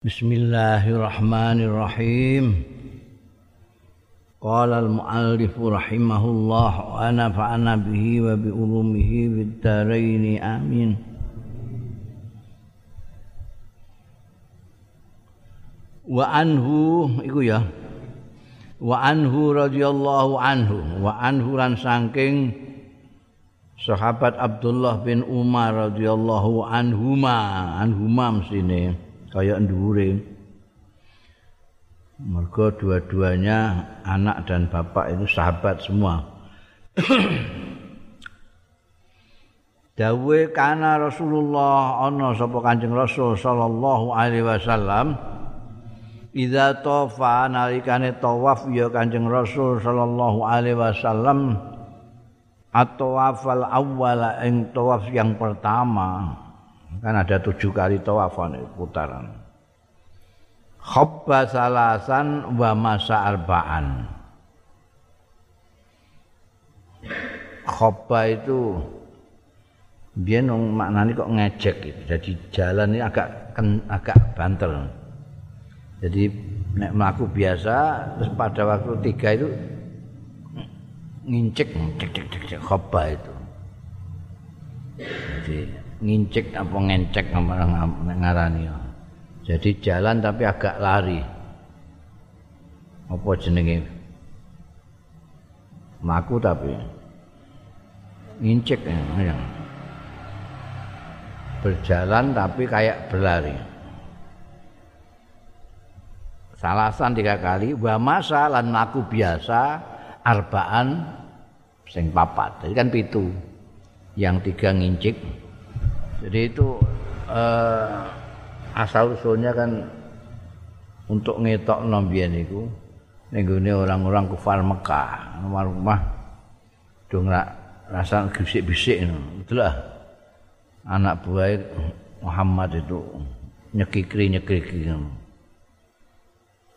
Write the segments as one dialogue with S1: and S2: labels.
S1: Bismillahirrahmanirrahim. Qala al-muallif rahimahullah wa nafa'ana bihi wa bi ulumihi bid dharain amin. Wa anhu iku ya. Wa anhu radhiyallahu anhu wa anhu lan saking sahabat Abdullah bin Umar radhiyallahu anhuma anhuma mestine kaya ndhuwure mergo dua-duanya anak dan bapak itu sahabat semua. Dawe kana Rasulullah ana sapa Kanjeng Rasul sallallahu alaihi wasallam Idza tawafa nalikane tawaf ya Kanjeng Rasul sallallahu alaihi wasallam atau wafal awwala ing tawaf yang pertama kan ada tujuh kali tawafan putaran. Khobba salasan wa masa arbaan. Khobba itu dia nong maknanya kok ngejek gitu. jadi jalan ini agak agak banter jadi nek melaku biasa terus pada waktu tiga itu ngincek cek cek cek cek khobba itu. Jadi ngincik apa ngencek ngarani. Jadi jalan tapi agak lari. Apa jenenge? Maku tapi. Ngincik ya. berjalan tapi kayak berlari. Salasan tiga kali wa masa lan maku biasa arbaan sing papat. Jadi kan pitu. Yang tiga ngincik Jadi itu uh, asal usulnya kan untuk ngetok nombian itu nenggone orang-orang kufar Mekah nomor rumah dong rasa bisik-bisik itulah anak buah Muhammad itu nyekikri nyekikri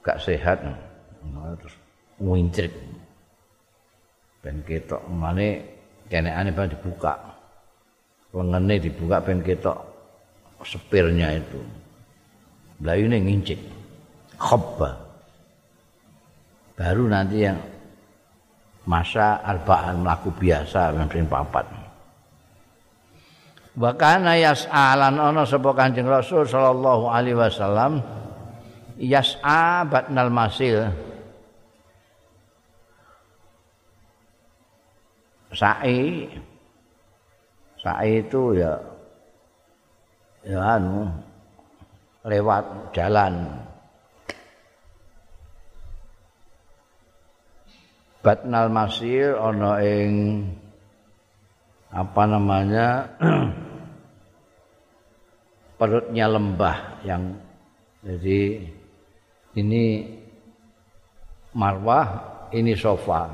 S1: gak sehat terus wincrik ben ketok kene aneh dibuka lengene dibuka ben ketok sepirnya itu. Layune ngincik. Khobba. Baru nanti yang masa arbaan melaku biasa yang papat. Wakana yas'alan ana sapa Kanjeng Rasul sallallahu alaihi wasallam yas'a batnal masil. Sa'i Sa'i itu ya ya anu lewat jalan. Batnal Masir ana ing apa namanya perutnya lembah yang jadi ini marwah ini sofa.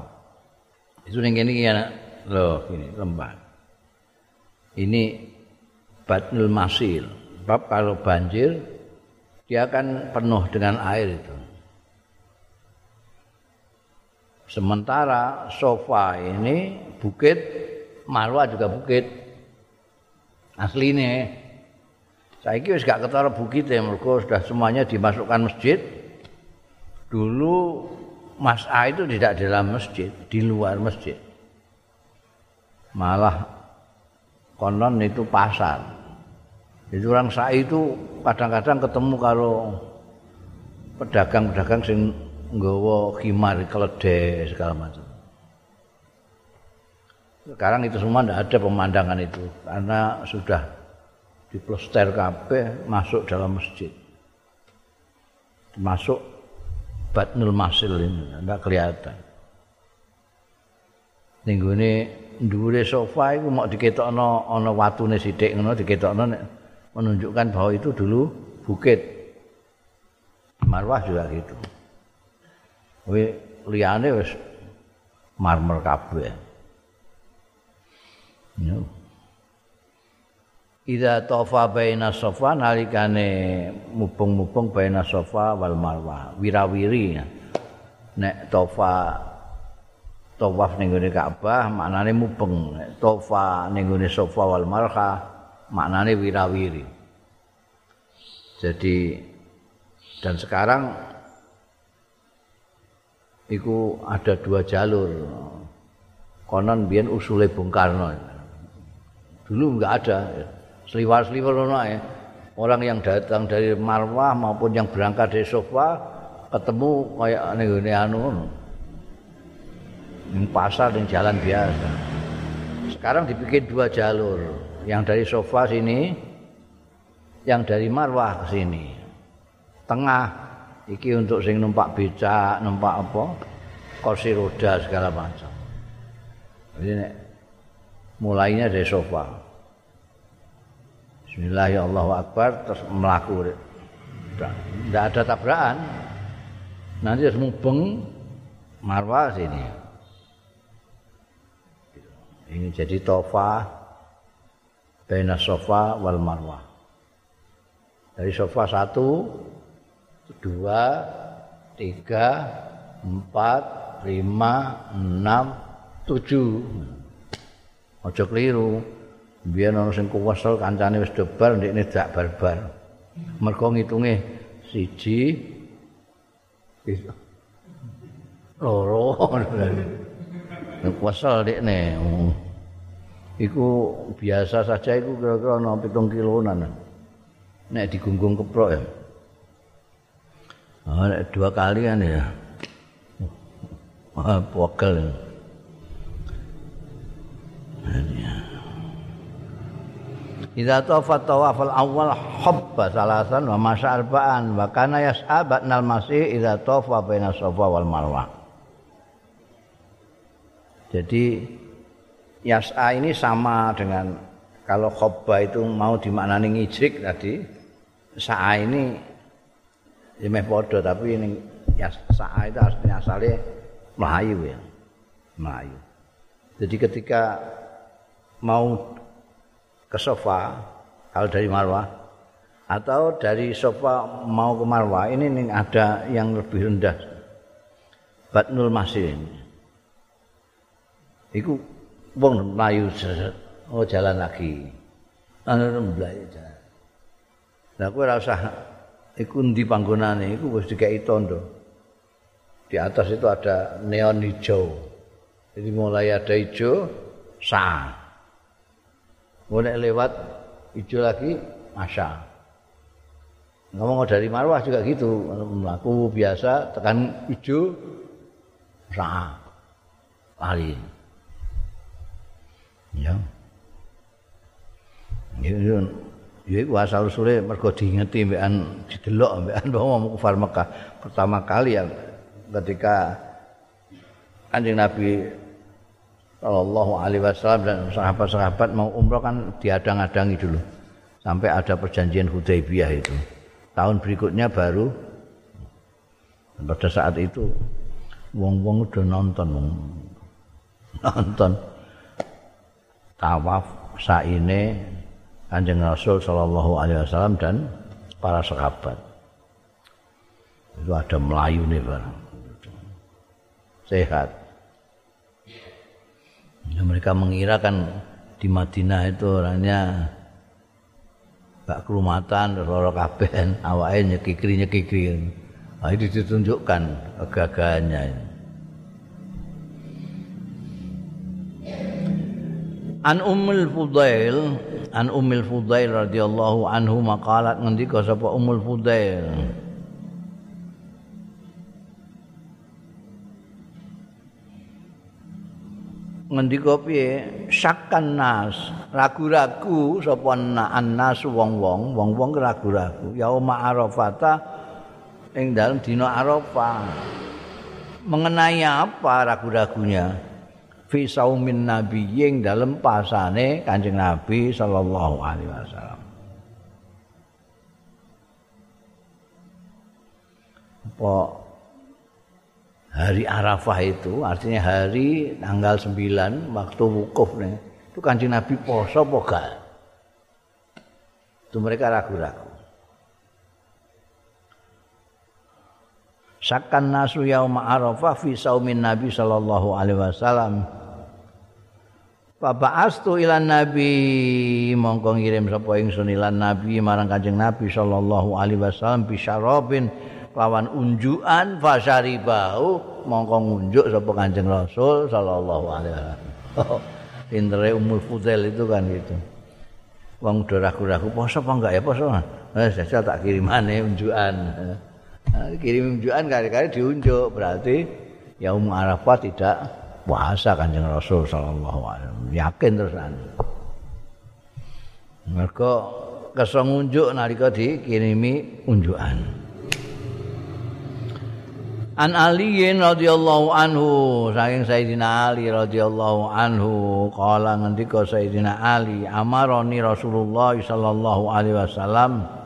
S1: Itu yang ini ya loh ini lembah ini batnul masil. Sebab kalau banjir dia akan penuh dengan air itu. Sementara sofa ini bukit marwah juga bukit. Aslinya. Saya kira gak ketara bukit ya mereka sudah semuanya dimasukkan masjid. Dulu Mas A itu tidak dalam masjid di luar masjid. Malah konon itu pasar. Itu orang sai itu kadang-kadang ketemu kalau pedagang-pedagang sing nggawa khimar keledai segala macam. Sekarang itu semua tidak ada pemandangan itu karena sudah diplester kabeh masuk dalam masjid. Masuk Batnul Masil ini, tidak kelihatan. Minggu ini dhuwure sofa iku mau diketokno ana watune sithik ngono diketokno menunjukkan bahwa itu dulu bukit. Marwah juga gitu. We liyane wis marmer kabeh. Yo Ida tofa baina sofa nalikane mubung-mubung baina sofa wal marwah. Wirawiri. Nek tofa tawaf ning gone Ka'bah maknane mubeng tofa ning gone Safa wal Marha maknane wirawiri jadi Dan sekarang itu ada dua jalur. Konon biyen usule Bung Karno. Dulu enggak ada. Seliwar-seliwar ngono ya. Orang yang datang dari Marwah maupun yang berangkat dari Sofa ketemu kayak nih anu Ini pasar dan jalan biasa. Sekarang dibikin dua jalur. Yang dari Sofa sini, yang dari Marwah ke sini. Tengah iki untuk sing numpak becak, numpak apa? kursi roda segala macam. Jadi mulainya dari sofa. Bismillahirrahmanirrahim terus melaku. Tidak ada tabrakan. Nanti harus mubeng marwah sini. Ini jadi tofa Baina sofa wal marwah. Dari sofa satu dua, tiga, empat, lima, enam, tujuh. Ojo keliru. Biar orang sing kuwesel kancane wis debar ndekne dak barbar. Mergo ngitunge siji loro. Kuwesel ndekne. Iku biasa saja iku kira-kira ana 7 kiloan. Nek digunggung keprok ya. Oh, dua kali kan ya. Wah, pokel. Idza tawafa tawafal awal hubba salasan wa masya arba'an wa kana yas'a ba'nal masih idza tawafa baina safa wal marwah. Jadi yas'a ini sama dengan kalau khobba itu mau dimaknani ngijrik tadi sa'a ini ya meh padha tapi ini ya sa'a itu aslinya asalnya Melayu ya Melayu. Jadi ketika mau ke sofa kalau dari Marwah atau dari sofa mau ke Marwah ini ada yang lebih rendah Batnul Masih ini Iku wong Melayu oh jalan lagi. Anu mlayu jalan. Lah kowe ora usah iku ndi panggonane iku wis dikai tondo. Di atas itu ada neon hijau. Jadi mulai ada hijau, sah. Mulai lewat hijau lagi, masya. Ngomong dari Marwah juga gitu, melaku biasa tekan hijau, sah. Lari. Ya. Ya, Ya iku asal usule mergo diingeti mbekan didelok mbekan wong kufar Mekah pertama kali yang ketika Kanjeng Nabi Sallallahu alaihi wasallam dan sahabat-sahabat mau umroh kan diadang-adangi dulu sampai ada perjanjian Hudaybiyah itu. Tahun berikutnya baru pada saat itu wong-wong udah nonton nonton tawaf saine Kanjeng Rasul sallallahu alaihi wasallam dan para sahabat. Itu ada Melayu nih barang. Sehat. Ya, mereka mengira kan di Madinah itu orangnya gak kerumatan, loro kabeh, awake nyekikri-nyekikri. Nah, itu ditunjukkan kegagahannya. An Ummul Fudail an Ummul Fudail radhiyallahu anhu maqalat ngendika sapa Ummul Fudail? Ngendika piye? Syakkan nas ragu-ragu sapa annas wong-wong wong-wong ragu-ragu. Yauma arafata ing dalem dina arafah. Mengenai apa ragu-ragunya fi saumin nabiyyin dalam pasane Kanjeng Nabi sallallahu alaihi wasallam. Apa hari Arafah itu artinya hari tanggal 9 waktu wukuf nih. Itu Kanjeng Nabi poso apa gak? Itu mereka ragu-ragu. Sakan nasu yauma Arafah fi saumin Nabi sallallahu alaihi wasallam. Babaastu ilan nabi mongko ngirim sapa ingsun ilan nabi marang Kanjeng Nabi sallallahu alaihi wasallam bi syarabin lawan unjukan fasaribau mongko ngunjuk sapa Kanjeng Rasul sallallahu alaihi wasallam. Pintere Ummul Fudail itu kan gitu. Wong udah ragu-ragu poso apa enggak ya poso. Eh jajal tak kirimane unjukan. Nah, kirim unjukan kali-kali diunjuk berarti ya Ummu Arafah tidak puasa Kanjeng Rasul sallallahu alaihi wasallam. Yakin terusan. Mergo kesong unjuk nalika dikirimi unjukan. An Ali radhiyallahu anhu saking Sayyidina Ali radhiyallahu anhu kala ngendika Sayyidina Ali amaroni Rasulullah sallallahu alaihi wasallam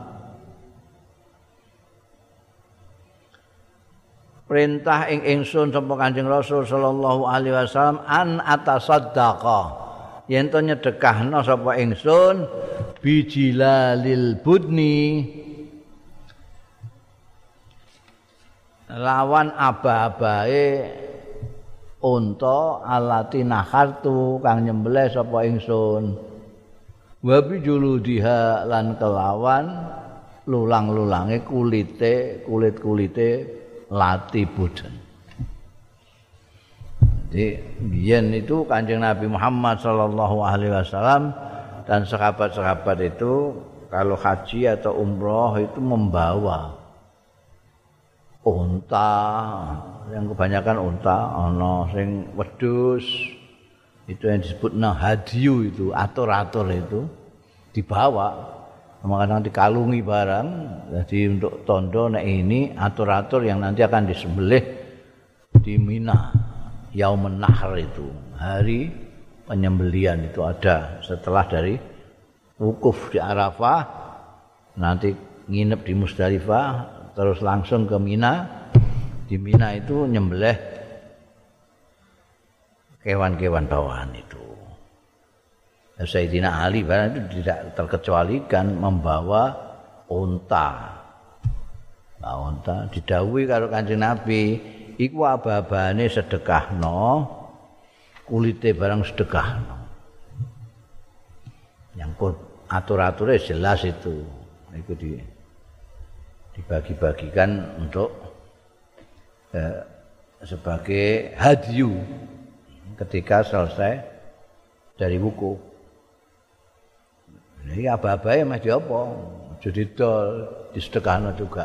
S1: perintah ing ingsun sapa Kanjeng Rasul sallallahu alaihi wasallam an atasaddaqa. Yen to nyedekahna sapa ingsun bijilalil budni. Lawan aba-abae unta alati nahartu kang nyembelih sapa ingsun. Wa bi juludiha lan kelawan lulang-lulange kulite kulit-kulite lati budhen Jadi biyen itu Kanjeng Nabi Muhammad sallallahu alaihi wasallam dan sahabat-sahabat itu kalau haji atau umroh itu membawa unta. Yang kebanyakan unta ana sing wedhus. Itu yang disebut nah hadiu itu atur-atur itu dibawa kadang dikalungi barang jadi untuk tondo nek ini atur-atur yang nanti akan disembelih di Mina Yaumun Nahr itu hari penyembelian itu ada setelah dari wukuf di Arafah nanti nginep di Musdalifah terus langsung ke Mina. Di Mina itu nyembelih kewan-kewan bawaan itu. Sayyidina Ali itu tidak terkecualikan membawa unta. Nah, unta didawuhi karo Kanjeng Nabi, iku aba-abane sedekahno, kulite barang sedekahno. Yang atur-aturnya jelas itu. Itu di dibagi-bagikan untuk eh, sebagai hadiu ketika selesai dari buku. Ini apa-apa ya masih apa? Jadi dol di sedekahnya juga.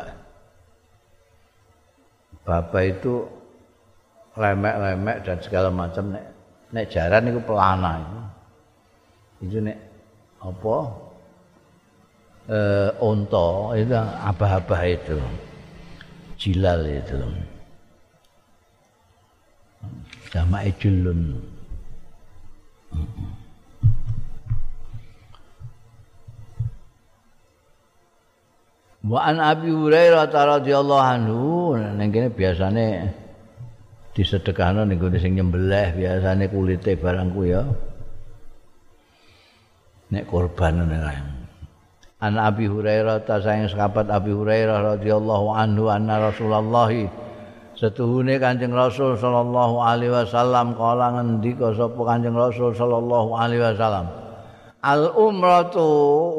S1: Bapak itu lemek-lemek dan segala macam nek nek jaran itu pelana itu. Itu nek apa? eh unta itu abah-abah itu jilal itu sama ejulun Wa an Abi Hurairah radhiyallahu anhu ning kene biasane disedekahno ning gone sing nyembelih biasane kulite barang ku ya. Nek korban ngono An Abi Hurairah ta sayang sahabat Abi Hurairah radhiyallahu anhu anna Rasulullah setuhune Kanjeng Rasul sallallahu alaihi wasallam kala ngendika sapa Kanjeng Rasul sallallahu alaihi wasallam Al umratu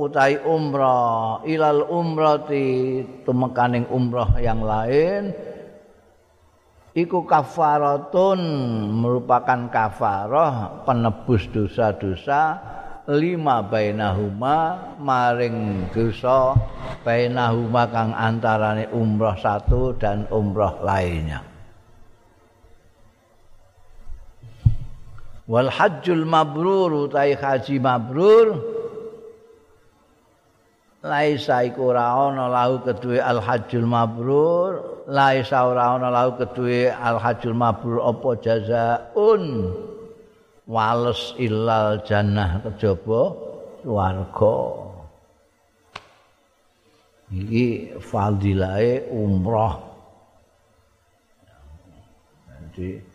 S1: utai umrah. Ilal umrati tumekaning umrah yang lain. Iku kafaratun merupakan kafarah penebus dosa-dosa lima bainahuma maring dosa bainahuma kang antarane umroh satu dan umroh lainnya wal hajjul mabrur utai haji mabrur. Laisa iku ora ana lahu kedue al hajjul mabrur. Laisa ora ana lahu kedue al hajjul mabrur apa jazaun? Wales ilal jannah kejaba swarga. Iki fadilahe umrah. Jadi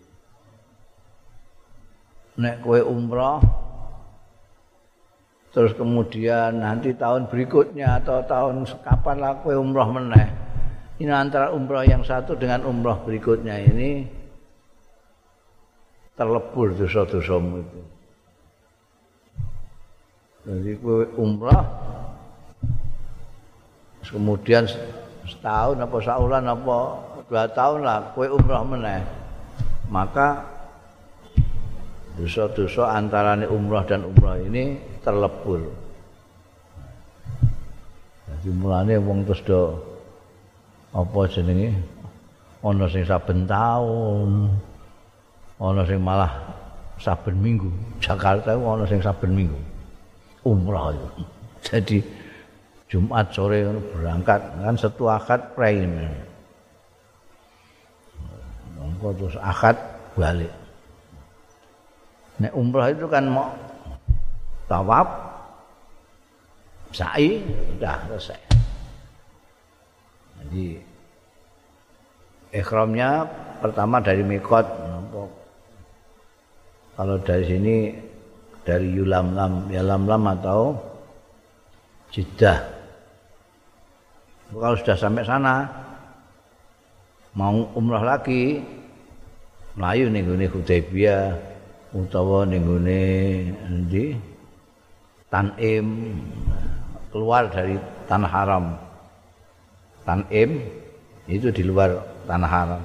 S1: nek kowe umrah terus kemudian nanti tahun berikutnya atau tahun kapan lah kowe umrah meneh ini antara umrah yang satu dengan umrah berikutnya ini terlebur dosa-dosamu itu. Jadi kowe umrah kemudian setahun apa saulan apa dua tahun lah kue umroh meneh maka dosa-dosa antarane umroh dan umroh ini terlebur. Jadi mulane wong terus do apa jenenge? Ana sing saben taun ana sing malah saben minggu. Jakarta ana sing saben minggu. Umroh itu. Jadi Jumat sore berangkat kan satu akad pray Monggo terus akad balik. Nek umrah itu kan mau tawaf sa'i sudah selesai. Jadi ikhramnya pertama dari mikot kalau dari sini dari yulamlam yulamlam atau Jeddah kalau sudah sampai sana mau umrah lagi melayu nih gue Hudaybiyah utawa nih gue di Tanim keluar dari tanah haram. Tanim itu di luar tanah haram.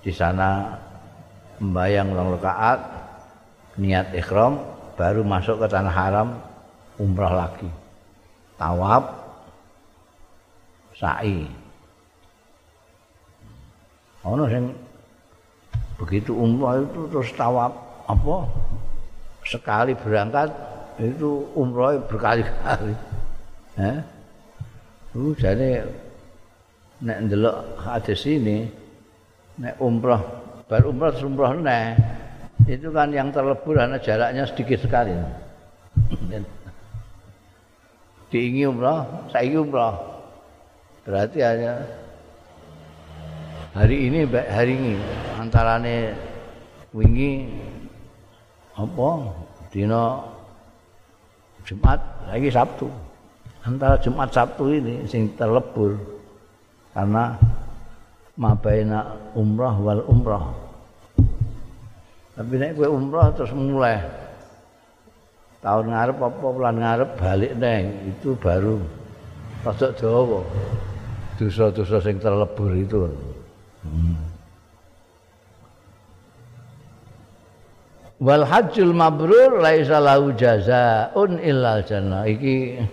S1: Di sana membayang ulang rakaat niat ikhram baru masuk ke tanah haram umrah lagi. Tawaf sa'i. Ono sing begitu umroh itu terus tawaf apa sekali berangkat itu umroh berkali-kali. Eh? Lu jadi nek ndelok hadis ini nek umroh baru umroh umroh nek itu kan yang terlebur karena jaraknya sedikit sekali. Diingin umroh, saya umroh. berarti hanya hari ini hari ini antarane wingi apa dina Jumat lagi Sabtu antara Jumat Sabtu ini sing terlebur karena mabaina umrah wal umrah tapi nek kowe umrah terus mulai tahun ngarep apa bulan ngarep balik neng itu baru rada dawa dosa-dosa sing terlebur itu. Hmm. Wal hajjul mabrur laisa lahu jazaa'un illa jannah. Iki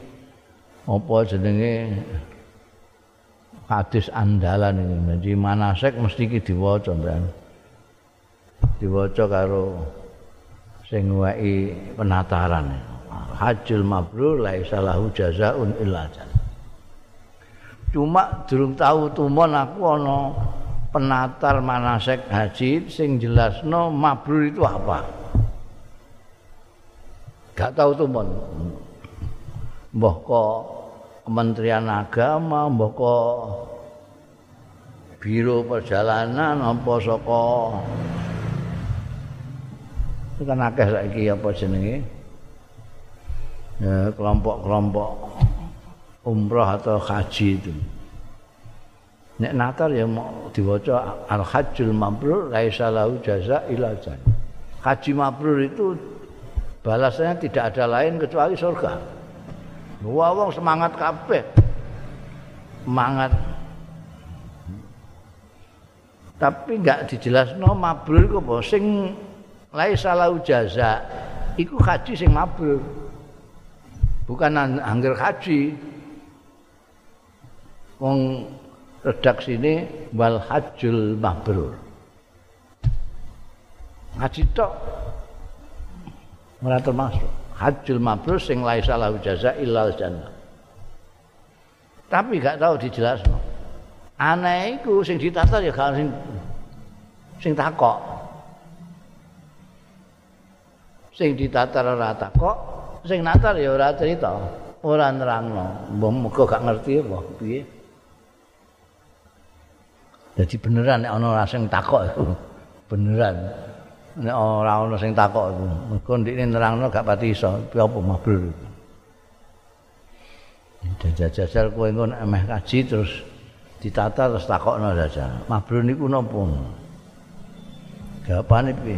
S1: apa jenenge hadis andalan ini. Jadi manasek mesti iki diwaca, Mbak. Diwaca karo sing wae penataran. Hajjul mabrur laisa lahu jazaa'un illa jannah. cuma durung tahu tumon aku ana penatar manasek haji sing jelasno mabrur itu apa gak tahu tumon mbah kok kementerian agama mbah kok biro perjalanan apa saka itu kan akeh saiki apa jenenge ya kelompok-kelompok umrah atau haji itu. Nek natar ya mau diwaca al hajjul mabrur laisa lahu jaza ila. Haji mabrur itu balasannya tidak ada lain kecuali surga. Wah, wong semangat kabeh. Semangat. Tapi enggak dijelasno mabrur iku apa sing laisa lahu jaza. Iku haji sing mabrur. Bukan angger haji. wong redaksi ini wal hajjul mabrur ngaji tok ora termasuk hajjul mabrur sing la salahu jaza illal jannah. Tapi gak tahu dijelasno. Aneh iku sing ditata ya gak sing sing takok. Sing ditata ora takok sing natar ya ora cerita ora nerangno. Mbok muga gak ngerti apa piye? Jadi beneran nek ana sing takok beneran. Nek ora ana sing takok iku. Mergo ndikne nerangno gak pati iso. Piye apa mabrur. Jajal-jajal kowe engko nek meh kaji terus ditata terus takokno jajal. Mabrur niku napa? Jawabane piye?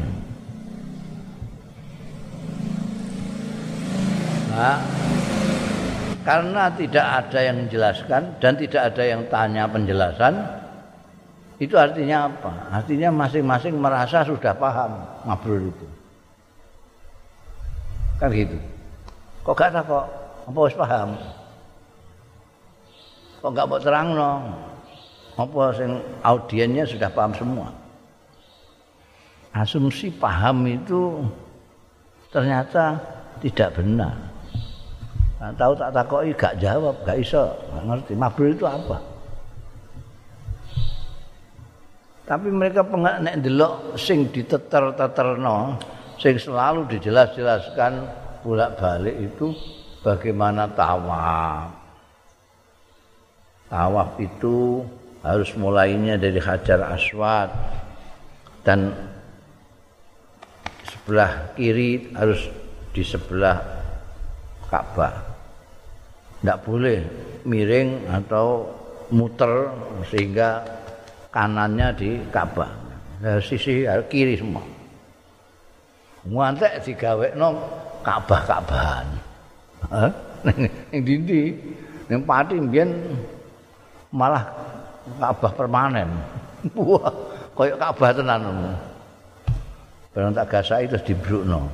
S1: Nah, karena tidak ada yang menjelaskan dan tidak ada yang tanya penjelasan itu artinya apa? Artinya masing-masing merasa sudah paham mabrur itu. Kan gitu. Kok gak ada kok? Apa harus paham? Kok gak mau terang no? Apa sing audiennya sudah paham semua? Asumsi paham itu ternyata tidak benar. Nah, tahu tak takoki gak jawab, gak iso, gak ngerti. Mabrur itu apa? Tapi mereka pengen nek delok sing diteter-teterno sing selalu dijelas-jelaskan bolak-balik itu bagaimana tawaf. Tawaf itu harus mulainya dari Hajar Aswad dan sebelah kiri harus di sebelah Ka'bah. Tidak boleh miring atau muter sehingga kanannya di Ka'bah. Nah, sisi kiri semua. Ngantek digawekno Ka'bah-Ka'bahan. Hah? Ning dindi ning pati mbiyen malah Ka'bah permanen. Wah, koyo Ka'bah tenan. Barang tak gasaki terus dibrukno.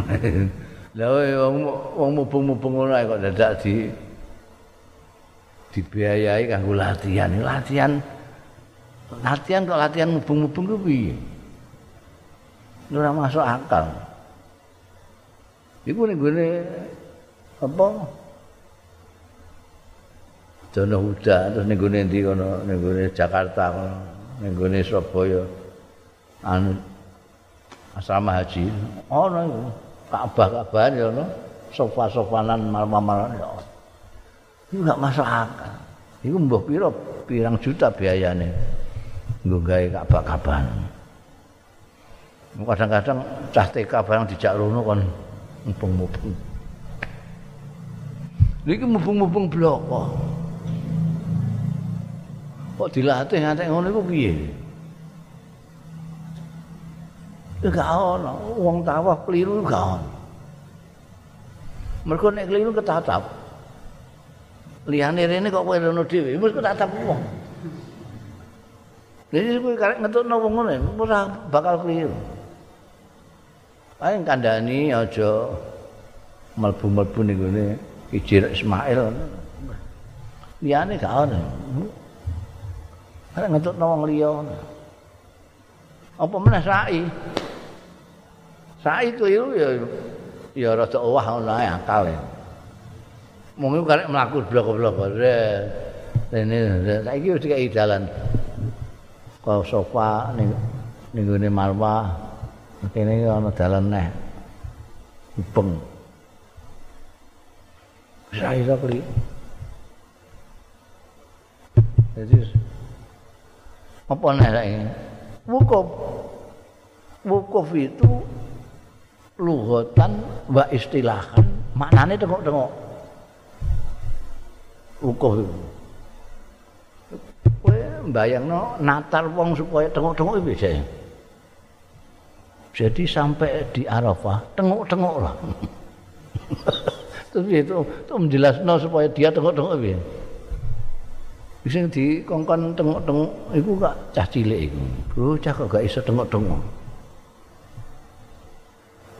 S1: Lah wong wong mubung-mubung ngono kok dadak di dibiayai kanggo latihan. Latihan latihan kok latihan mubung-mubung ku piye? Ora masuk akal. Iku ning gone apa? Jono Huda terus ning gone ndi kono ning gone Jakarta kono ning gone Surabaya anu asrama haji ono oh, iku Ka'bah-ka'bahan ya ono sofa-sofanan mal-malan ya ono Enggak masuk akal. Iku mbah pira pirang juta biayane. Nggo gawe kabak-kaban. Kadang-kadang cah TK barang dijak rono kon mubung-mubung. Niki mubung-mubung blok kok. Dilatih ngantek ngono iku piye? Enggak ono, wong tawaf keliru enggak ono. Mergo nek keliru ketatap. Liyane rene kok kowe rono dhewe wis tak wong Jadi kowe karek ngetokno wong ngene ora bakal kliru. Ae kandhani aja mlebu-mlebu ning ngene Ijir Ismail. Liyane gak ono. Karek ngetokno wong liya. Apa meneh sa'i? Sa'i kliru ya ya rada owah ae akal. Mung karek mlaku blok-blok. Rene saiki wis dikai dalan. Kok sofa ning ning gone marwa kene ana dalan neh. Ubeng saya iso kli jadi apa neh saiki? Wukuf. Wukuf itu lughatan wa istilahan maknane tengok-tengok wukuf. Kowe mbayangno natar wong supaya tengok-tengok bisa. Jadi sampai di Arafah tengok-tengok lah. Terus itu itu menjelaskan supaya dia tengok-tengok ya. Bisa di kongkon tengok-tengok itu gak cah cilik itu. Bocah kok gak bisa tengok-tengok.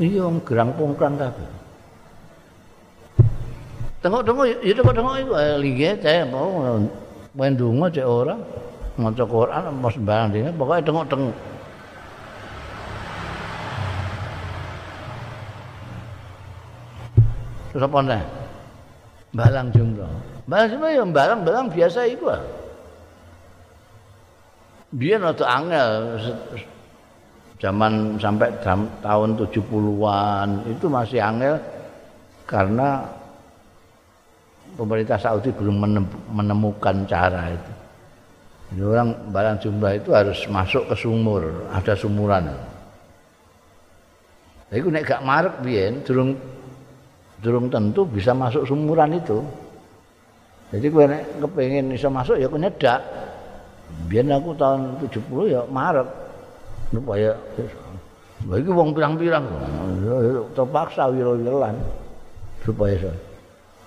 S1: Iya gerang pongkran kabeh. Tengok-tengok ya tengok-tengok iku liye cek mau main donga cek ora maca Quran mau sembarang dene pokoke tengok-tengok. Terus apa nih? Balang jumroh. Balang jumroh ya balang-balang biasa itu lah. Dia atau angel zaman sampai tahun 70-an itu masih angel karena pemerintah Saudi belum menemukan cara itu. Jadi orang barang jumlah itu harus masuk ke sumur, ada sumuran. Tapi nek gak marek biyen durung durung tentu bisa masuk sumuran itu. Jadi kowe nek kepengin iso masuk ya kowe nyedak. Biyen aku tahun 70 ya marek. Supaya Bagi wong pirang-pirang terpaksa wiro-wirolan supaya iso.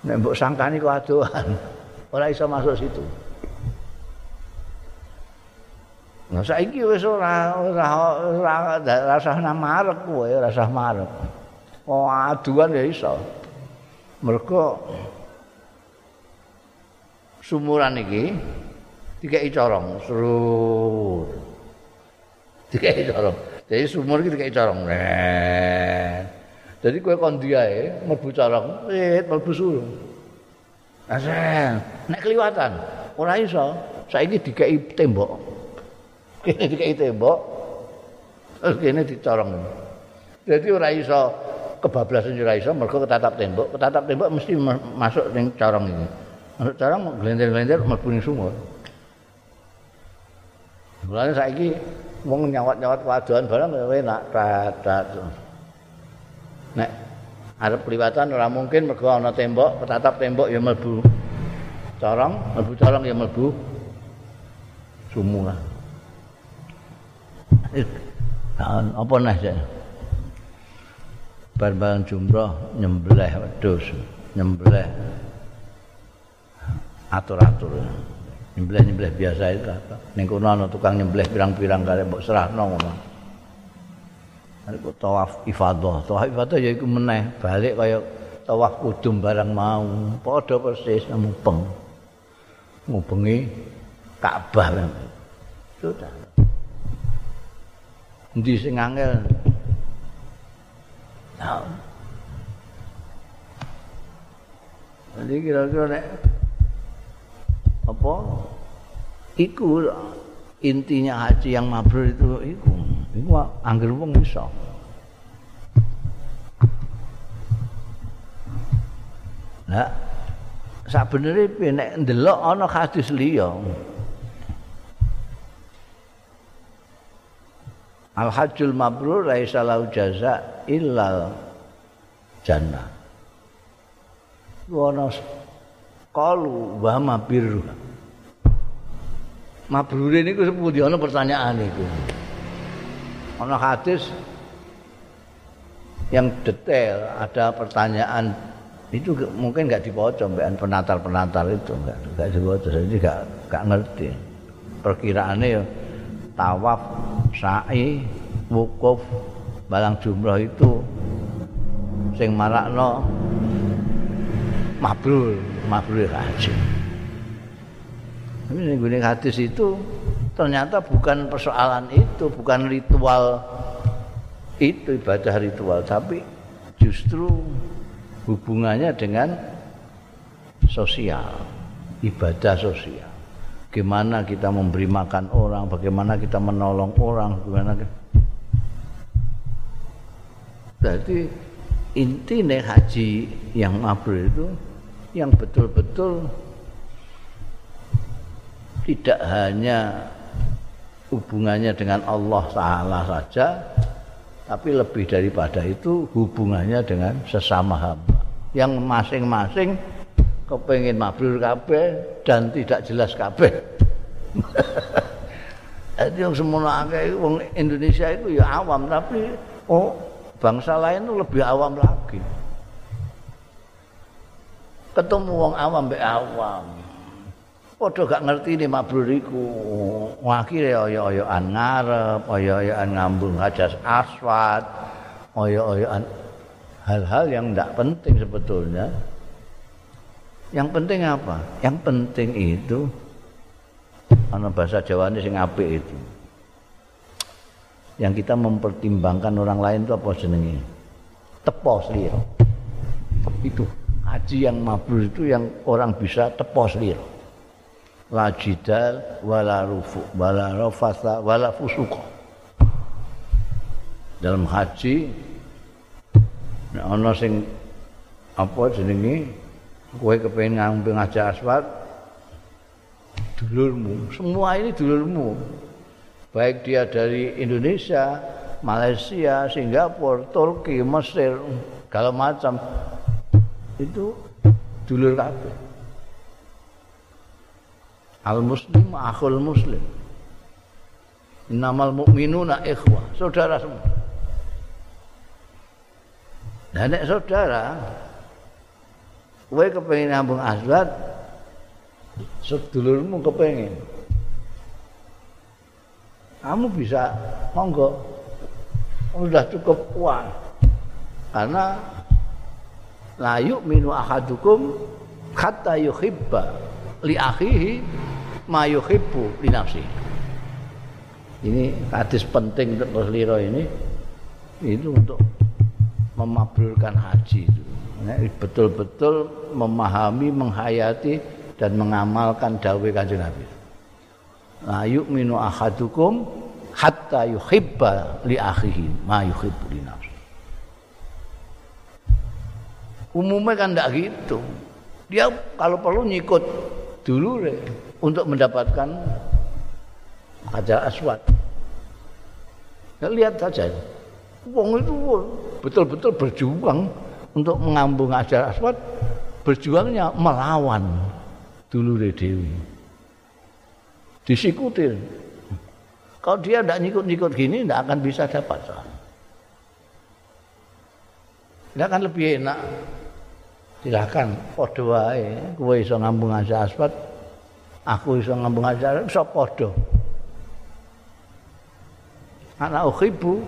S1: Nek mbok sangkani kok adoan ora iso masuk situ Nah saiki wis ora ora ora rasa marek kowe rasa marek. Oh aduan ya iso. Mergo sumuran iki dikeki corong seru. Dikeki corong. Jadi sumur iki dikeki corong. Jadi kowe kon diae mlebu corong, wit mlebu sumur. Asen, nek kliwatan ora iso. Saiki dikeki tembok. kene dikai tembok terus kene dicorong jadi ora iso kebablasan ora iso mergo ketatap tembok ketatap tembok mesti masuk ning corong ini masuk corong glender-glender mlebu ning sumur Mulane saiki wong nyawat-nyawat wadoan barang enak tat Nek arep priwatan ora mungkin mergo ana tembok, ketatap tembok ya mlebu. Corong, mlebu corong ya mlebu. Sumur. apa nah saya barbaran jumroh nyembelih wedus nyembelih atur-atur. Nyembelih-nyembelih biasa itu apa ning kono ana tukang nyembelih pirang-pirang kare mbok serahno ngono Aku tawaf ifadah, tawaf ifadah ya iku meneh balik kaya tawaf kudum barang mau, padha persis mupeng. Mupengi Ka'bah. Sudah. Endi sing angel? Nah. Jadi kira-kira nek apa? Iku intinya haji yang mabrur itu iku. Iku angger wong iso. Nah, sabenere nek ndelok ana hadis liya. Al hajjul mabrur laisa lahu jaza illal jannah. Wono kalu wa. Mabrur ini ku sepundi ana pertanyaan iku. Ana hadis yang detail, ada pertanyaan itu mungkin nggak dibaca mbak penatar-penatar itu nggak nggak dibaca jadi nggak nggak ngerti perkiraannya ya tawaf, sa'i, wukuf, balang jumroh itu sing marakno mabrur, mabrur haji. Tapi ning hadis itu ternyata bukan persoalan itu, bukan ritual itu ibadah ritual, tapi justru hubungannya dengan sosial, ibadah sosial. bagaimana kita memberi makan orang, bagaimana kita menolong orang, bagaimana kita... Jadi inti nih haji yang mabrur itu yang betul-betul tidak hanya hubungannya dengan Allah Taala saja, tapi lebih daripada itu hubungannya dengan sesama hamba yang masing-masing kepengin mabrur kabeh dan tidak jelas kabeh. Jadi yang semua akeh wong Indonesia itu ya awam tapi oh bangsa lain itu lebih awam lagi. Ketemu wong awam mbek awam. Padha gak ngerti ini mabrur iku. Akhire oyo-oyoan ngarep, oyo-oyoan ngambung hajas aswad, oyo-oyoan hal-hal yang tidak penting sebetulnya. Yang penting apa? Yang penting itu ana bahasa Jawa ini sing apik itu. Yang kita mempertimbangkan orang lain itu apa jenenge? Tepos liya. Itu haji yang mabrur itu yang orang bisa tepos liya. La jidal wala rufu wala rafasa wala. Dalam haji ana sing apa jenenge kowe kepengin ngambil ngajak aswad dulurmu semua ini dulurmu baik dia dari Indonesia Malaysia Singapura Turki Mesir segala macam itu dulur kabeh al muslim akhul muslim. Innamal mu'minuna ikhwah. Saudara semua. Dan nek saudara kowe kepengin ngambung aswad sedulurmu kepengin. Kamu bisa monggo sudah cukup uang. Karena layu minu ahadukum kata yuhibba li akhihi ma yuhibbu li nafsi ini hadis penting untuk Rasulullah ini itu untuk memabrurkan haji itu betul-betul memahami, menghayati dan mengamalkan dawai kanjeng Nabi. La yu'minu ahadukum hatta yuhibba li akhihi ma yuhibbu li nafsi. Umumnya kan tidak gitu. Dia kalau perlu nyikut dulu untuk mendapatkan hajar aswad. Ya, lihat saja. Wong itu betul-betul berjuang untuk mengambung ajar aswad berjuangnya melawan dulu dewi disikutin kalau dia tidak nyikut-nyikut gini tidak akan bisa dapat tidak akan lebih enak silahkan podo wae kowe iso ngambung ajar aswad aku iso ngambung ajar iso podo anak ukhibu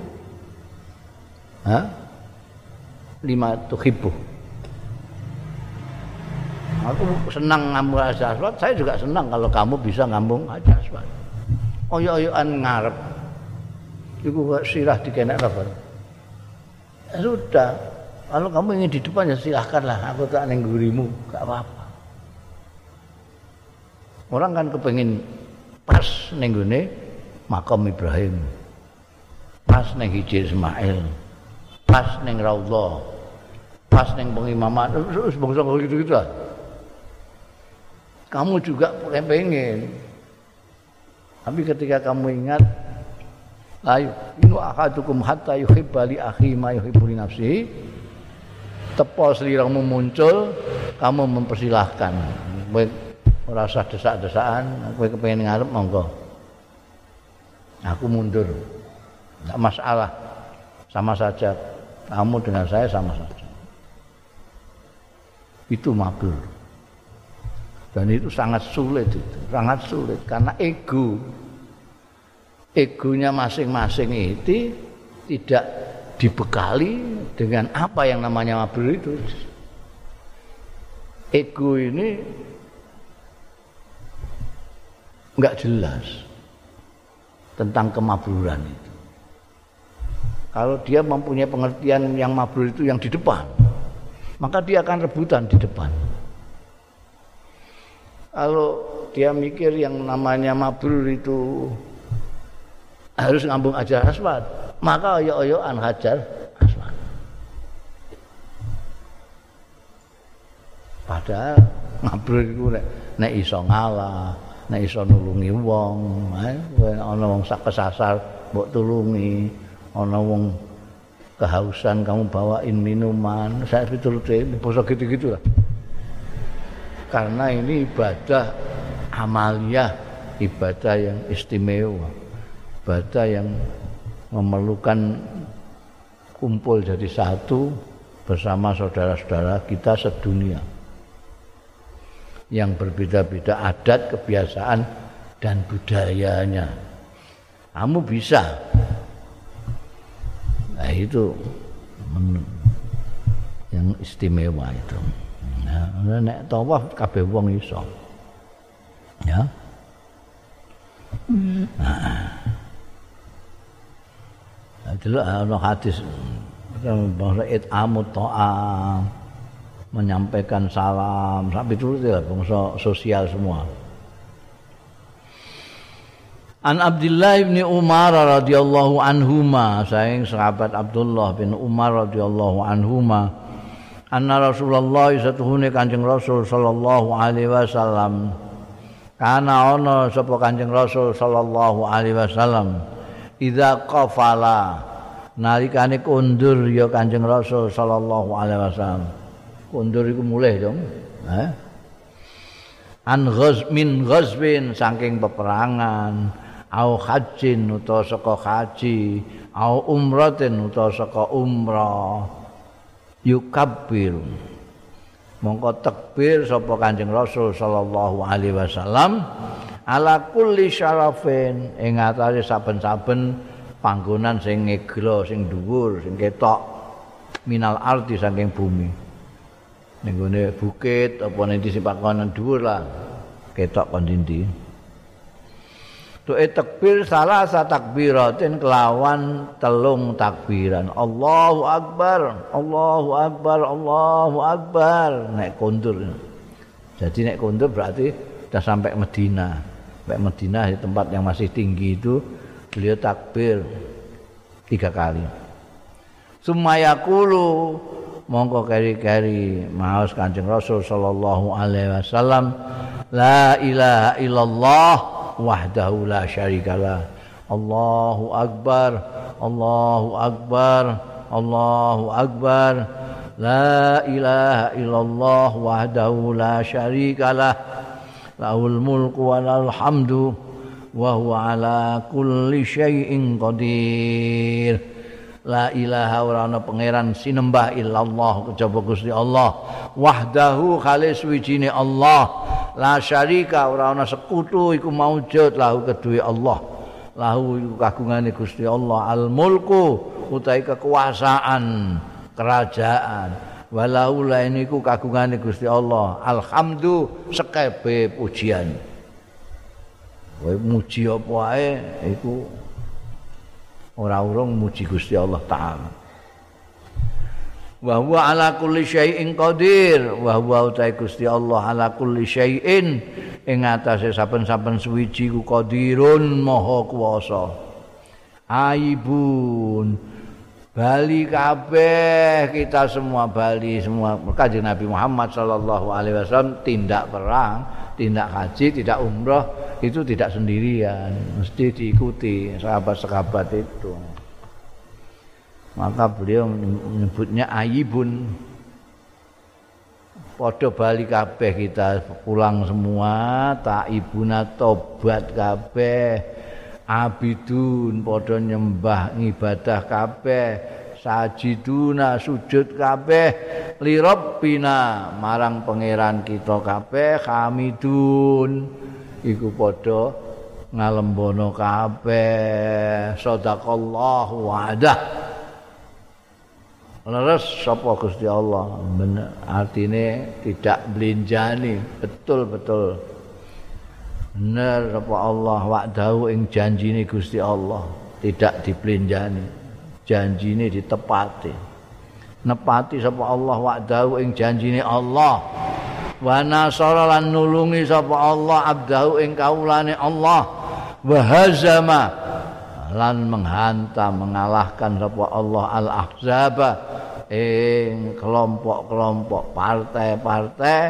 S1: ha lima tuhibbu. Aku senang ngambung hajar aswad, saya juga senang kalau kamu bisa ngambung hajar aswad. Oyo-oyoan ngarep. Iku sirah dikenek apa? Sudah, kalau kamu ingin di depan ya silahkanlah, aku tak neng gurimu, gak apa-apa. Orang kan kepengin pas neng makam Ibrahim, pas neng hijir Ismail, pas neng Raudhah, pas neng pengimaman. Terus bangsa gitu gitu lah. Kamu juga pengen. Tapi ketika kamu ingat ayo inu akadukum hatta yuhibba li akhi ma yuhibbu nafsihi tepo seliramu muncul kamu mempersilahkan. Kowe ora usah desak-desakan kowe kepengin ngarep monggo. Aku mundur. Enggak masalah. Sama saja. Kamu dengan saya sama saja. Itu mabrur dan itu sangat sulit itu. Sangat sulit. Karena ego. Egonya masing-masing itu tidak dibekali dengan apa yang namanya mabrur itu ego ini nggak jelas tentang kemabruran itu kalau dia mempunyai pengertian yang mabrur itu yang di depan maka dia akan rebutan di depan. Kalau dia mikir yang namanya mabrur itu harus ngambung ajar aswad, maka oyo-oyoan hajar aswad. Padahal mabrur itu nek, nek iso ngalah, nek iso nulungi wong, ana wong sak kesasar mbok tulungi, ana wong kehausan kamu bawain minuman saya betul betul poso gitu-gitu lah karena ini ibadah amalia ibadah yang istimewa ibadah yang memerlukan kumpul jadi satu bersama saudara-saudara kita sedunia yang berbeda-beda adat, kebiasaan dan budayanya. Kamu bisa Nah, itu yang istimewa itu. Nah, nek tawaf kabeh wong iso. Ya. Nah. Dulu ada hadis. Bahwa it'amu ta'am menyampaikan salam. Sampai dulu ya bangsa sosial semua. An Abdullah bin Umar radhiyallahu anhuma saing sahabat Abdullah bin Umar radhiyallahu anhuma anna Rasulullah satuhune Kanjeng Rasul sallallahu alaihi wasallam. Kana ana sapa Kanjeng Rasul sallallahu alaihi wasallam idza qafala. Nalikane kundur ya Kanjeng Rasul sallallahu alaihi wasallam. Kundur iku mulih dong eh an ghazmin ghazbin saking peperangan. Au hajjin utawa saka haji. Au umratin utawa saka umrah. Yukabbir. Mongko takbir sapa Kanjeng Rasul sallallahu alaihi wasallam ala kulli syarafin ing atase saben-saben panggonan sing ngegro sing dhuwur sing ketok minal arti saking bumi ning bukit apa ning di panggonan dhuwur lah ketok kon dindi Tuh takbir salah sa takbiratin kelawan telung takbiran. Allahu Akbar, Allahu Akbar, Allahu Akbar. Nek kundur. Jadi nek kundur berarti sudah sampai Medina. Sampai Medina di tempat yang masih tinggi itu beliau takbir tiga kali. Sumayakulu mongko keri-keri maos Kanjeng Rasul sallallahu alaihi wasallam la ilaha illallah wahdahu la syarikalah Allahu akbar Allahu akbar Allahu akbar. La ilaha illallah wahdahu la syarikalah lahul mulku wa lahul hamdu wa huwa ala kulli syai'in qadir. La ilaha ora ana pangeran sinembah illallah kejaba Gusti Allah. Wahdahu khalis wijine Allah. La syarika ora ana sekutu iku maujud lahu kedue Allah. Lahu iku kagungane Gusti Allah. Al mulku utahe kekuasaan kerajaan walau lain iku kagungane Gusti Allah. Alhamdu sekebe pujian. Kowe muji apa wae iku ora urung muji Gusti Allah taala. Wa huwa ala kulli syai'in qadir. Wa huwa utai Gusti Allah ala kulli syai'in. Ing atase saben-saben suwiji ku qadirun maha kuwasa. Aibun Bali kabeh kita semua Bali semua kanjeng Nabi Muhammad sallallahu alaihi wasallam tindak perang, tindak haji, tidak umroh itu tidak sendirian, mesti diikuti sahabat-sahabat itu. Maka beliau menyebutnya ayibun. Podo bali kabeh kita pulang semua, taibuna tobat kabeh. Abidun padha nyembah ngibadah kabeh sajiduna sujud kabeh li rabbina marang pangeran kita kabeh hamidun. Iku padha ngalembono kabeh. Sadaqallahu wa'dah. Leres sapa Gusti Allah? Bener artine tidak belinjani betul-betul bener apa Allah wa'dahu ing janjine Gusti Allah. Tidak diplenjani janjine ditepati. Nepati sapa Allah wa'dahu ing janjine Allah. Wa nasara lan nulungi sapa Allah abdahu ing kaulane Allah. Wa hazama lan menghantam mengalahkan sapa Allah al ahzaba ing kelompok-kelompok partai-partai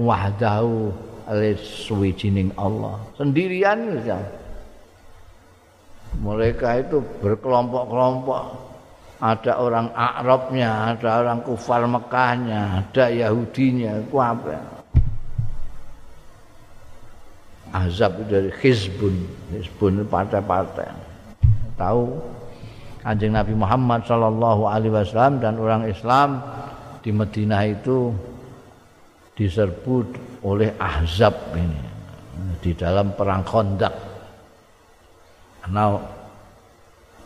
S1: wahdahu oleh suwijining Allah sendirian ya. mereka itu berkelompok-kelompok ada orang Arabnya, ada orang kufar Mekahnya, ada Yahudinya, itu apa? Azab dari Hizbun, Hizbun partai-partai. Tahu Kanjeng Nabi Muhammad Shallallahu Alaihi Wasallam dan orang Islam di Madinah itu diserbu oleh Ahzab ini di dalam perang Khandaq. Karena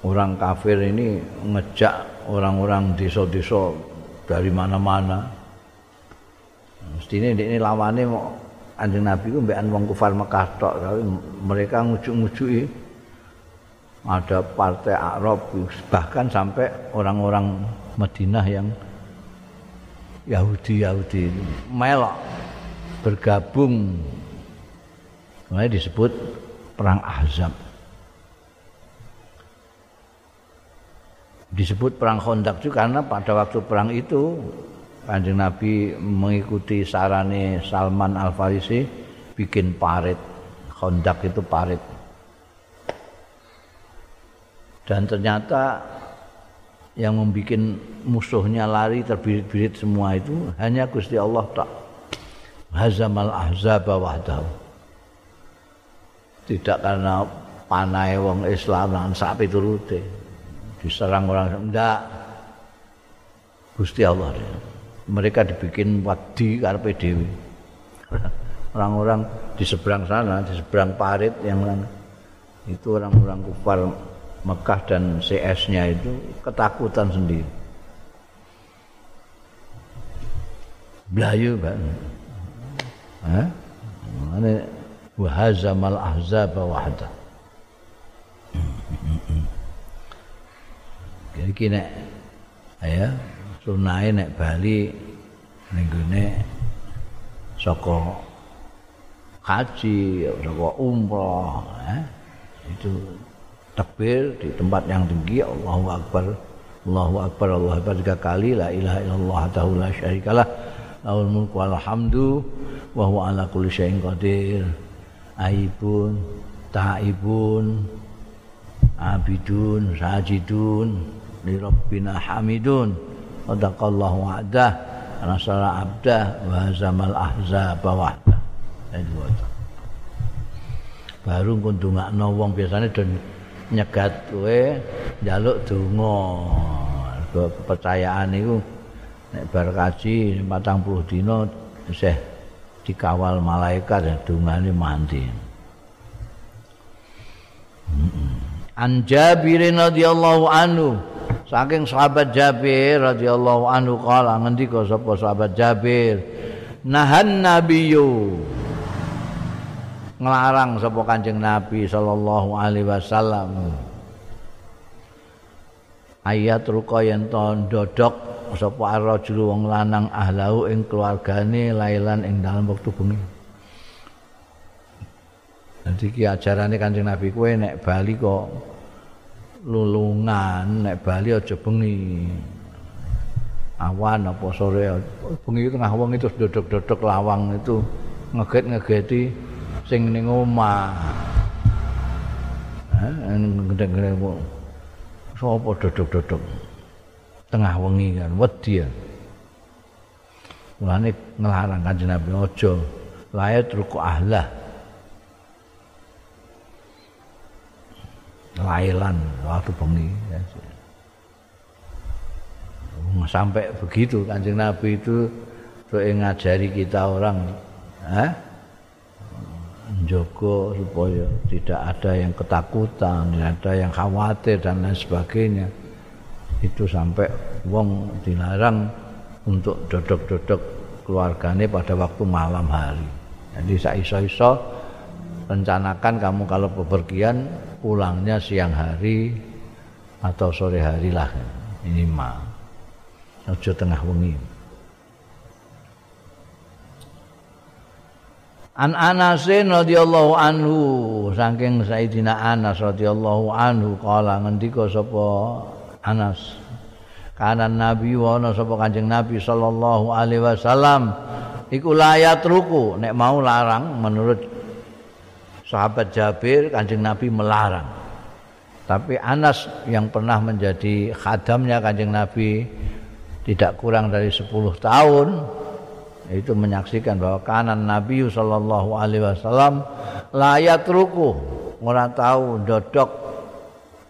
S1: orang kafir ini ngejak orang-orang desa-desa dari mana-mana. Mesti ini, lawannya mau anjing Nabi itu mbak wong kufar Mekah tok, tapi mereka ngujuk-ngujuki ada partai Arab bahkan sampai orang-orang Madinah yang Yahudi-Yahudi melok bergabung. Mulai disebut perang Ahzab. Disebut perang Khandaq juga karena pada waktu perang itu Kanjeng Nabi mengikuti sarane Salman Al Farisi bikin parit. Khandaq itu parit. Dan ternyata yang membuat musuhnya lari terbirit-birit semua itu hanya Gusti Allah tak hazamal ahzab wahdahu tidak karena panai wong Islam lan sapi turute diserang orang enggak Gusti Allah dia. mereka dibikin wadi karepe dhewe. Orang-orang di seberang sana, di seberang parit yang itu orang-orang kufar Mekah dan CS-nya itu ketakutan sendiri. Blayu kan. Hah? Ini wahazamal ahzab wahda. Jadi kini ya sunai nek Bali nenggune saka haji saka umroh eh? itu takbir di tempat yang tinggi Allahu akbar Allahu akbar Allahu akbar tiga kali la ilaha illallah tahu la syarikalah lahul mulku wal hamdu wa huwa ala kulli syai'in qadir. Aibun taibun abidun sajidun li rabbina hamidun. Sadaqallahu wa'dah nasara abdah wa zamal ahzab wahda baru kundungakno wong biasane don nyegat kowe njaluk donga. Kepercayaan iku nek bar kaji 40 dina isih dikawal malaikat dungane mandi. An Jabir radhiyallahu anhu saking sahabat Jabir radhiyallahu anhu kala ngendika sapa sahabat Jabir? Nahan nabiyyu. Nglarang sapa Kanjeng Nabi sallallahu alaihi wasallam. Ayat ruka yen to ndodok sapa arrajul wong lanang ahlau ing keluargane lailan ing dalam wektu bengi Nanti ki ajarane Kanjeng Nabi kowe nek bali kok lulungan nek bali aja bengi awan apa sore bengi tengah wong itu dodok-dodok lawang itu ngeget-ngegeti sing ning omah. Ha, gendeng-gendeng wong. Sopo dodok-dodok. Tengah wengi kan wedi ya. Mulane nglarang Kanjeng Nabi aja layat ruku ahlah. Lailan waktu bengi ya. sampai begitu Kanjeng Nabi itu tuh ngajari kita orang, ha? menjaga supaya tidak ada yang ketakutan, tidak ada yang khawatir dan lain sebagainya. Itu sampai wong dilarang untuk dodok-dodok keluarganya pada waktu malam hari. Jadi saya iso-iso rencanakan kamu kalau bepergian pulangnya siang hari atau sore hari lah minimal. Ojo tengah wengi. An Anas radhiyallahu anhu saking Sayyidina Anas radhiyallahu anhu kala ngendika sapa Anas. Kana nabi wa ana sapa Kanjeng Nabi sallallahu alaihi wasallam iku layat ruku. Nek mau larang menurut sahabat Jabir Kanjeng Nabi melarang. Tapi Anas yang pernah menjadi khadamnya Kanjeng Nabi tidak kurang dari 10 tahun itu menyaksikan bahwa kanan Nabi sallallahu alaihi wasallam layat ruku. Ora tahu dodok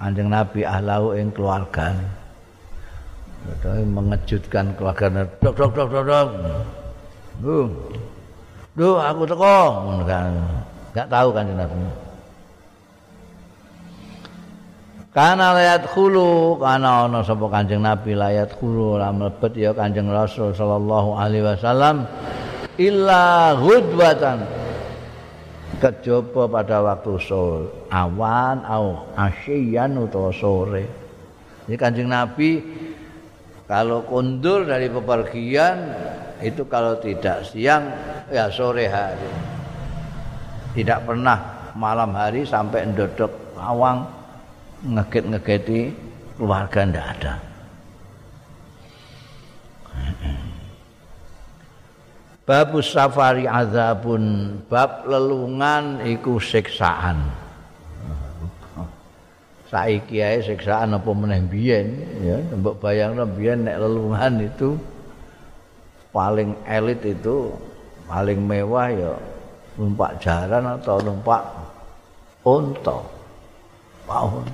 S1: anjing Nabi ahlau ing keluarga. Mengejutkan keluarga dok dok dok dok dok. Duh. Aku teko. Enggak tahu kan Nabi. Kana layat khulu kana ana sapa Kanjeng Nabi layat khulu ora mlebet ya Kanjeng Rasul sallallahu alaihi wasallam illa ghudwatan kejaba pada waktu sore awan au asyian utawa sore. Jadi Kanjeng Nabi kalau kundur dari pepergian itu kalau tidak siang ya sore hari. Tidak pernah malam hari sampai ndodok awang ngeget-ngegeti keluarga ndak ada. Babus safari azabun bab lelungan iku siksaan. Saiki ae siksaan apa meneh biyen ya, mbok bayangno biyen nek lelungan itu paling elit itu paling mewah ya numpak jaran atau numpak unta. Pahun.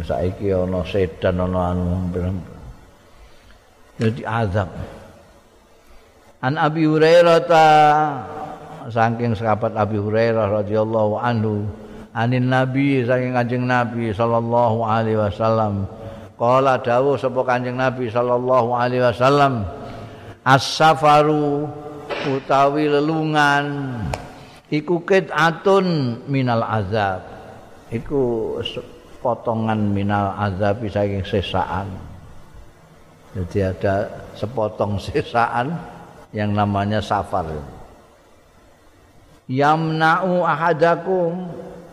S1: saiki ana sedan ana anu jadi azab An Abi Hurairah ta. Saking sahabat Abi Hurairah radhiyallahu anhu. Anin Nabi saking Kanjeng Nabi sallallahu alaihi wasallam. Qala dawuh sapa Kanjeng Nabi sallallahu alaihi wasallam as-safaru utawi lelungan iku atun minal azab. Iku potongan minal azab saking sesaan. Jadi ada sepotong sesaan yang namanya safar. Yamna'u ahadakum.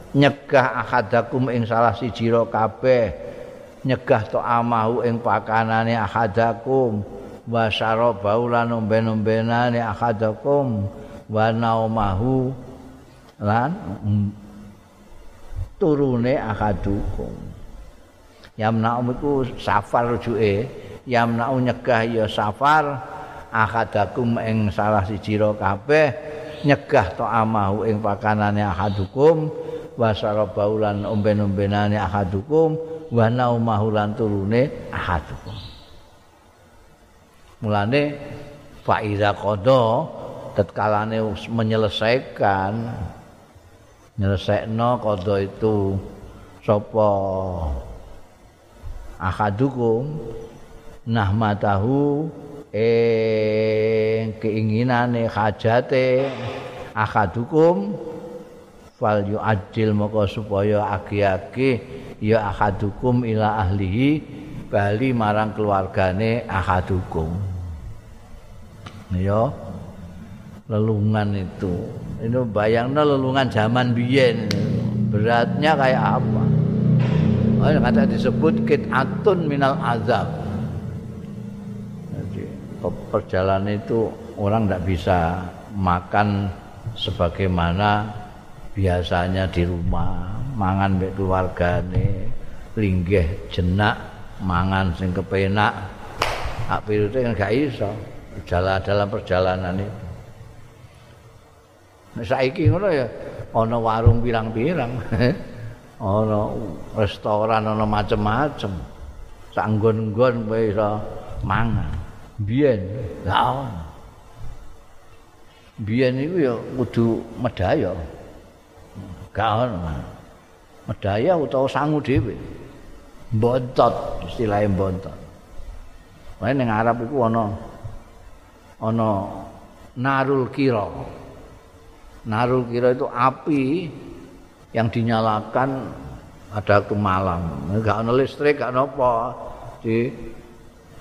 S1: Nyegah ahadakum ing salah siji ro kabeh. Nyegah to amahu ing pakanane ahadakum. Wa syarabau lan omben-ombenane ahadakum. Wa naumahu lan turune ahadukum. Yamna'u iku safar rujuke. Yamna'u nyegah ya safar ahadakum ing salah siji ro kabeh nyegah to amahu ing pakanane ahadukum wa sarabau lan omben-ombenane ahadukum wa naumahu lan turune ahadukum. Mulane faiza qada tatkalane menyelesaikan nyelesaikno qada itu sapa ahadukum nahmatahu ing keinginane hajate akadukum fal yu'ajil moko supaya agi-agi ya akadukum ila ahlihi bali marang keluargane akadukum ya lelungan itu. Ini bayangnya lelungan zaman biyen beratnya kayak apa? Oh, kata disebut kit'atun minal azab perjalanan itu orang tidak bisa makan sebagaimana biasanya di rumah. Mangan mbek keluargane linggih jenak mangan sing kepenak. Hak pirute kan gak iso jalan dalam perjalanan itu. Nek saiki ngono ya ana warung pirang-pirang. Ana restoran ana macem-macem. Sak nggon-nggon kowe iso mangan biyen lah biyen iku ya kudu medaya gak ono medaya utawa sangu dhewe bontot istilahnya bontot Wae ning Arab iku ana ana narul kira. Narul kira itu api yang dinyalakan ada waktu malam. Enggak ada listrik, enggak ada apa. Di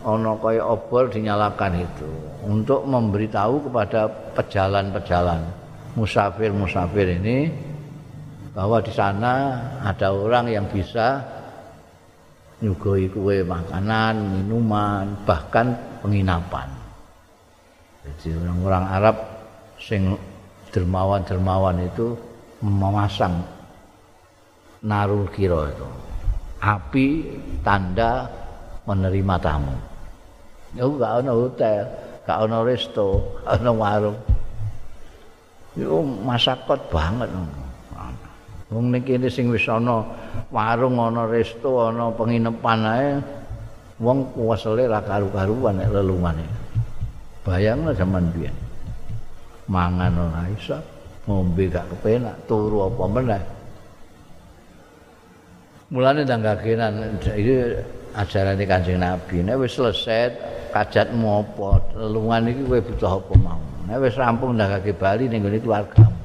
S1: ono kaya obor dinyalakan itu. Untuk memberitahu kepada pejalan-pejalan. Musafir-musafir ini bahwa di sana ada orang yang bisa nyugoi kue makanan, minuman, bahkan penginapan. Jadi orang-orang Arab sing dermawan-dermawan itu memasang narul kiro itu. Api tanda menerima tamu. Yo gak ana hotel, gak ana resto, gak ana warung. Yo masakot banget. Wong ning kene sing wis ana warung, ana resto, ana penginepan ae wong kuwasele ra karu-karuan nek lelungane. Bayangno zaman biyen. Mangan ora iso, ngombe gak kepenak, turu apa meneh. Mulane ndang gagenan iki ajaran Kanjeng Nabi. Nek wis selesai kajatmu apa, lelungan iki kowe butuh apa mau. Nek wis rampung ndagake bali ning gone keluargamu.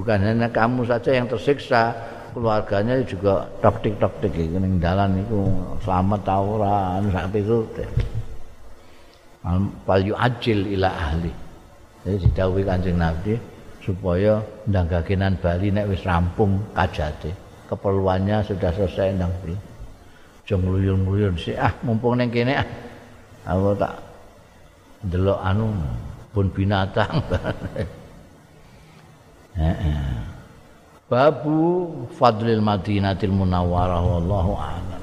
S1: Bukan hanya kamu saja yang tersiksa, keluarganya juga tok-tik-tok-tik iki ning dalan iku selamat ta ora sak pitu. Fal ajil ila ahli. Jadi didhawuhi Kanjeng Nabi supaya ndagakenan bali nek wis rampung kajate. Keperluannya sudah selesai ndang aja ngluyur-ngluyur. Sih ah mumpung ning kene ah. Aku tak ndelok anu pun binatang. Babu Fadlil Madinatil Munawwarah wallahu a'lam